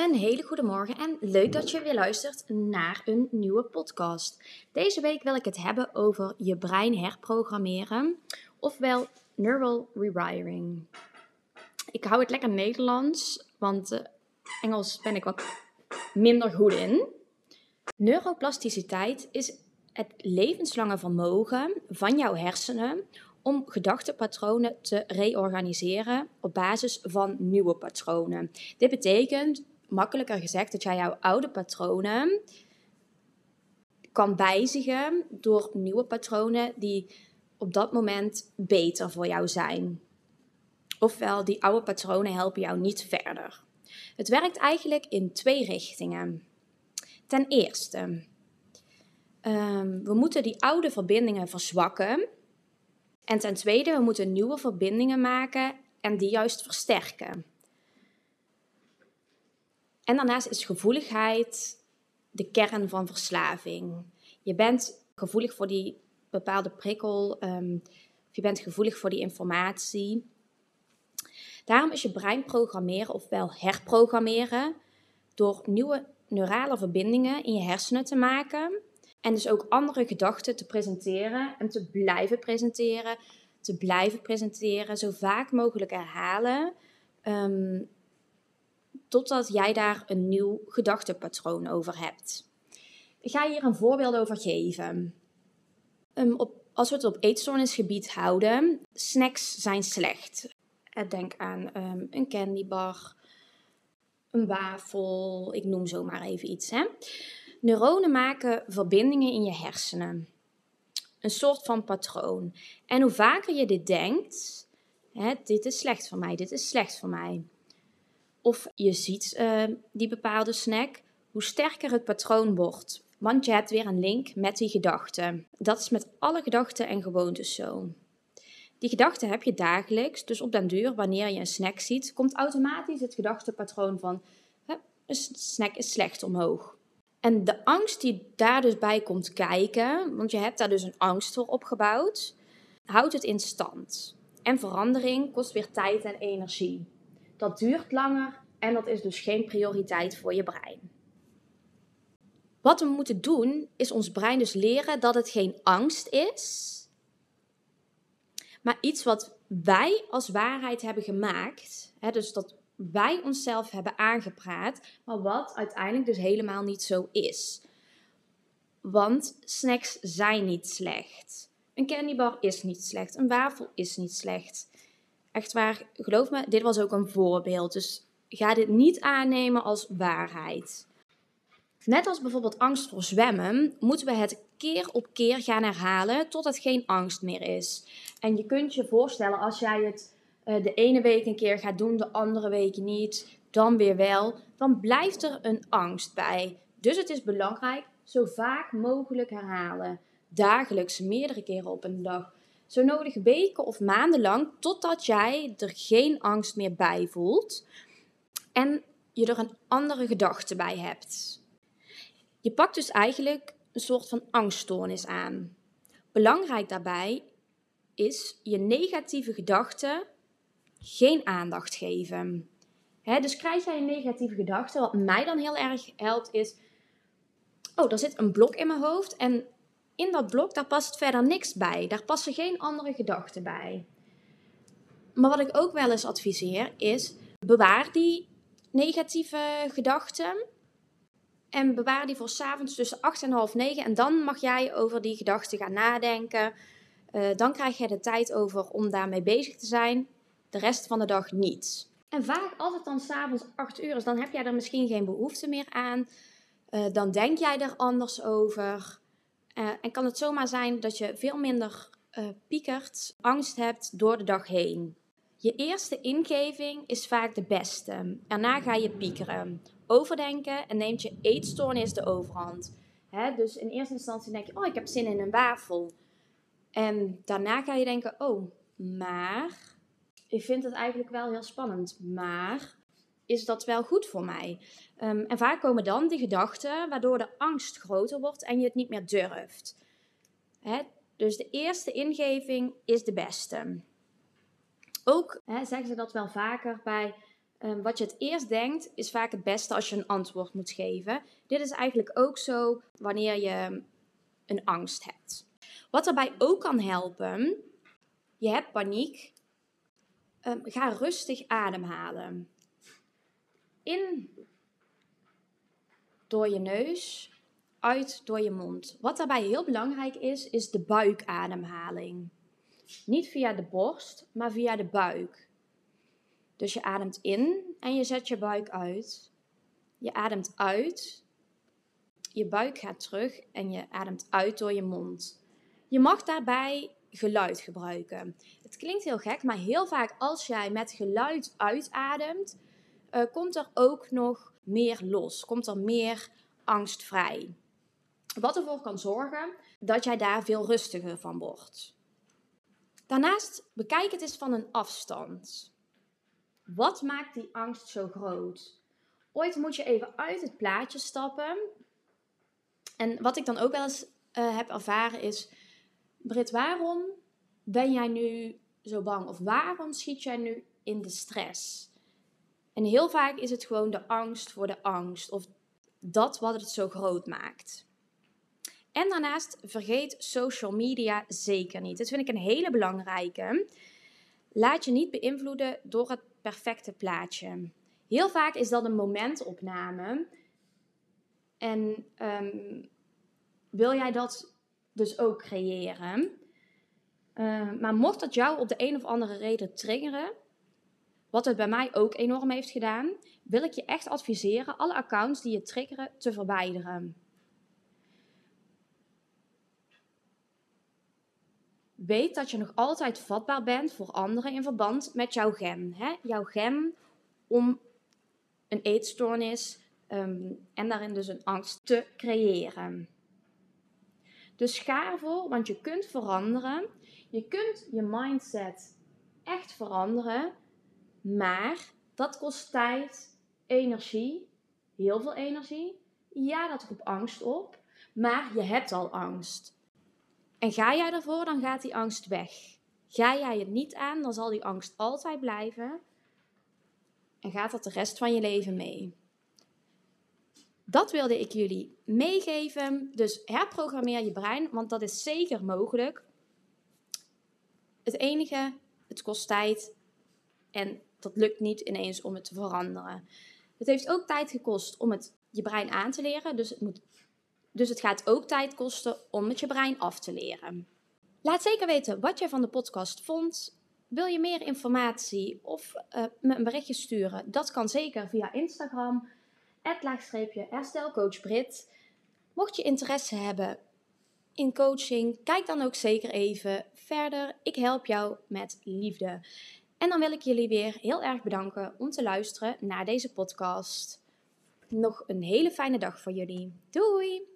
Een hele goede morgen en leuk dat je weer luistert naar een nieuwe podcast. Deze week wil ik het hebben over je brein herprogrammeren, ofwel neural rewiring. Ik hou het lekker Nederlands, want uh, Engels ben ik wat minder goed in. Neuroplasticiteit is het levenslange vermogen van jouw hersenen om gedachtepatronen te reorganiseren op basis van nieuwe patronen. Dit betekent makkelijker gezegd dat jij jouw oude patronen kan wijzigen door nieuwe patronen die op dat moment beter voor jou zijn. Ofwel, die oude patronen helpen jou niet verder. Het werkt eigenlijk in twee richtingen. Ten eerste, um, we moeten die oude verbindingen verzwakken. En ten tweede, we moeten nieuwe verbindingen maken en die juist versterken. En daarnaast is gevoeligheid de kern van verslaving. Je bent gevoelig voor die bepaalde prikkel, um, je bent gevoelig voor die informatie. Daarom is je brein programmeren, ofwel herprogrammeren, door nieuwe neurale verbindingen in je hersenen te maken. En dus ook andere gedachten te presenteren en te blijven presenteren, te blijven presenteren, zo vaak mogelijk herhalen. Um, totdat jij daar een nieuw gedachtepatroon over hebt. Ik ga hier een voorbeeld over geven. Um, op, als we het op eetstoornisgebied houden, snacks zijn slecht. Eh, denk aan um, een candybar, een wafel, ik noem zomaar even iets. Hè? Neuronen maken verbindingen in je hersenen. Een soort van patroon. En hoe vaker je dit denkt, hè, dit is slecht voor mij, dit is slecht voor mij of je ziet uh, die bepaalde snack, hoe sterker het patroon wordt. Want je hebt weer een link met die gedachte. Dat is met alle gedachten en gewoontes zo. Die gedachte heb je dagelijks, dus op den duur, wanneer je een snack ziet, komt automatisch het gedachtepatroon van een snack is slecht omhoog. En de angst die daar dus bij komt kijken, want je hebt daar dus een angst voor opgebouwd, houdt het in stand. En verandering kost weer tijd en energie. Dat duurt langer en dat is dus geen prioriteit voor je brein. Wat we moeten doen is ons brein dus leren dat het geen angst is, maar iets wat wij als waarheid hebben gemaakt. Hè, dus dat wij onszelf hebben aangepraat, maar wat uiteindelijk dus helemaal niet zo is. Want snacks zijn niet slecht. Een candybar is niet slecht. Een wafel is niet slecht. Echt waar, geloof me, dit was ook een voorbeeld. Dus ga dit niet aannemen als waarheid. Net als bijvoorbeeld angst voor zwemmen, moeten we het keer op keer gaan herhalen tot het geen angst meer is. En je kunt je voorstellen als jij het uh, de ene week een keer gaat doen, de andere week niet, dan weer wel, dan blijft er een angst bij. Dus het is belangrijk zo vaak mogelijk herhalen. Dagelijks, meerdere keren op een dag. Zo nodig weken of maanden lang totdat jij er geen angst meer bij voelt en je er een andere gedachte bij hebt. Je pakt dus eigenlijk een soort van angststoornis aan. Belangrijk daarbij is je negatieve gedachten geen aandacht geven. dus krijg jij een negatieve gedachte, wat mij dan heel erg helpt, is: Oh, er zit een blok in mijn hoofd en in dat blok, daar past verder niks bij. Daar passen geen andere gedachten bij. Maar wat ik ook wel eens adviseer is: bewaar die negatieve gedachten en bewaar die voor s'avonds tussen 8 en half 9. En dan mag jij over die gedachten gaan nadenken. Uh, dan krijg je de tijd over om daarmee bezig te zijn. De rest van de dag niet. En vaak, als het dan s'avonds 8 uur is, dan heb jij er misschien geen behoefte meer aan. Uh, dan denk jij er anders over. Uh, en kan het zomaar zijn dat je veel minder uh, piekert, angst hebt door de dag heen. Je eerste ingeving is vaak de beste. Daarna ga je piekeren, overdenken en neemt je eetstoornis de overhand. Hè? Dus in eerste instantie denk je, oh, ik heb zin in een wafel. En daarna ga je denken, oh, maar ik vind het eigenlijk wel heel spannend. Maar is dat wel goed voor mij? Um, en vaak komen dan die gedachten waardoor de angst groter wordt en je het niet meer durft. Hè? Dus de eerste ingeving is de beste. Ook hè, zeggen ze dat wel vaker bij Ehm, wat je het eerst denkt, is vaak het beste als je een antwoord moet geven. Dit is eigenlijk ook zo wanneer je een angst hebt. Wat daarbij ook kan helpen, je hebt paniek, um, ga rustig ademhalen. In door je neus, uit door je mond. Wat daarbij heel belangrijk is, is de buikademhaling. Niet via de borst, maar via de buik. Dus je ademt in en je zet je buik uit. Je ademt uit, je buik gaat terug en je ademt uit door je mond. Je mag daarbij geluid gebruiken. Het klinkt heel gek, maar heel vaak als jij met geluid uitademt, uh, komt er ook nog meer los. Komt er meer angstvrij. Wat ervoor kan zorgen dat jij daar veel rustiger van wordt. Daarnaast bekijk het eens van een afstand. Wat maakt die angst zo groot? Ooit moet je even uit het plaatje stappen. En wat ik dan ook wel eens uh, heb ervaren is: Brit, waarom ben jij nu zo bang? Of waarom schiet jij nu in de stress? En heel vaak is het gewoon de angst voor de angst. Of dat wat het zo groot maakt. En daarnaast vergeet social media zeker niet. Dat vind ik een hele belangrijke. Laat je niet beïnvloeden door het perfecte plaatje. Heel vaak is dat een momentopname. En um, wil jij dat dus ook creëren? Uh, maar mocht dat jou op de een of andere reden triggeren, wat het bij mij ook enorm heeft gedaan, wil ik je echt adviseren alle accounts die je triggeren te verwijderen. Weet dat je nog altijd vatbaar bent voor anderen in verband met jouw gem. Hè? Jouw gem om een eetstoornis um, en daarin dus een angst te creëren. Dus ga ervoor, want je kunt veranderen. Je kunt je mindset echt veranderen maar dat kost tijd, energie, heel veel energie. Ja, dat roept angst op, maar je hebt al angst. En ga jij ervoor, dan gaat die angst weg. Ga jij het niet aan, dan zal die angst altijd blijven. En gaat dat de rest van je leven mee. Dat wilde ik jullie meegeven. Dus herprogrammeer je brein, want dat is zeker mogelijk. Het enige, het kost tijd en dat lukt niet ineens om het te veranderen. Het heeft ook tijd gekost om het je brein aan te leren. Dus het, moet, dus het gaat ook tijd kosten om het je brein af te leren. Laat zeker weten wat jij van de podcast vond. Wil je meer informatie of uh, me een berichtje sturen? Dat kan zeker via Instagram. herstelcoachbrit. Mocht je interesse hebben in coaching, kijk dan ook zeker even verder. Ik help jou met liefde. En dan wil ik jullie weer heel erg bedanken om te luisteren naar deze podcast. Nog een hele fijne dag voor jullie. Doei!